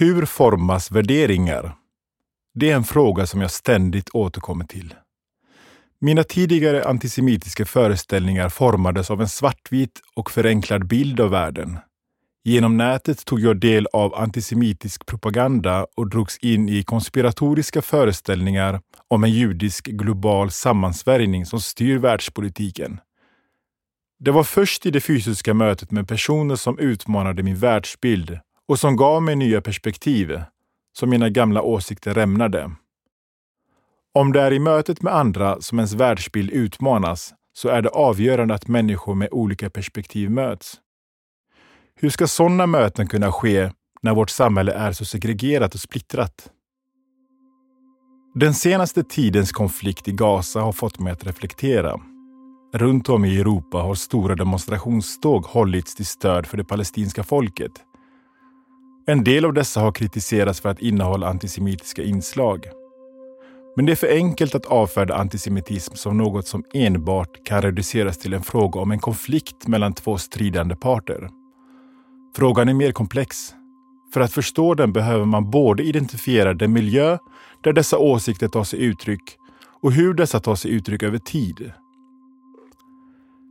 Hur formas värderingar? Det är en fråga som jag ständigt återkommer till. Mina tidigare antisemitiska föreställningar formades av en svartvit och förenklad bild av världen. Genom nätet tog jag del av antisemitisk propaganda och drogs in i konspiratoriska föreställningar om en judisk global sammansvärjning som styr världspolitiken. Det var först i det fysiska mötet med personer som utmanade min världsbild och som gav mig nya perspektiv som mina gamla åsikter rämnade. Om det är i mötet med andra som ens världsbild utmanas så är det avgörande att människor med olika perspektiv möts. Hur ska sådana möten kunna ske när vårt samhälle är så segregerat och splittrat? Den senaste tidens konflikt i Gaza har fått mig att reflektera. Runt om i Europa har stora demonstrationståg hållits till stöd för det palestinska folket. En del av dessa har kritiserats för att innehålla antisemitiska inslag. Men det är för enkelt att avfärda antisemitism som något som enbart kan reduceras till en fråga om en konflikt mellan två stridande parter. Frågan är mer komplex. För att förstå den behöver man både identifiera den miljö där dessa åsikter tar sig uttryck och hur dessa tar sig uttryck över tid.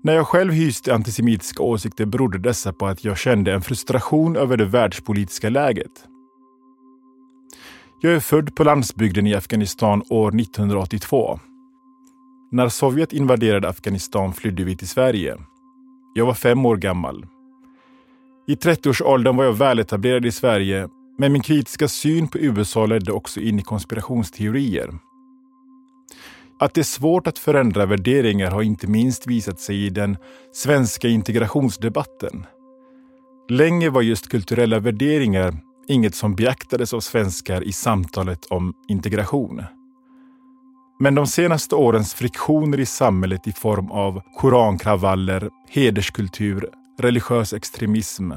När jag själv hyste antisemitiska åsikter berodde dessa på att jag kände en frustration över det världspolitiska läget. Jag är född på landsbygden i Afghanistan år 1982. När Sovjet invaderade Afghanistan flydde vi till Sverige. Jag var fem år gammal. I 30-årsåldern var jag väletablerad i Sverige, men min kritiska syn på USA ledde också in i konspirationsteorier. Att det är svårt att förändra värderingar har inte minst visat sig i den svenska integrationsdebatten. Länge var just kulturella värderingar inget som beaktades av svenskar i samtalet om integration. Men de senaste årens friktioner i samhället i form av korankravaller, hederskultur, religiös extremism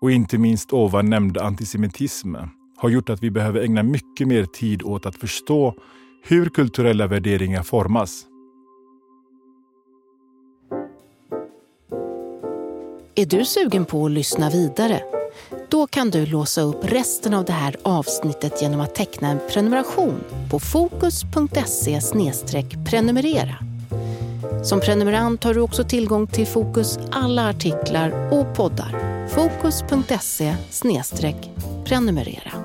och inte minst ovan nämnda antisemitism har gjort att vi behöver ägna mycket mer tid åt att förstå hur kulturella värderingar formas. Är du sugen på att lyssna vidare? Då kan du låsa upp resten av det här avsnittet genom att teckna en prenumeration på fokus.se prenumerera. Som prenumerant har du också tillgång till Fokus alla artiklar och poddar. Fokus.se prenumerera.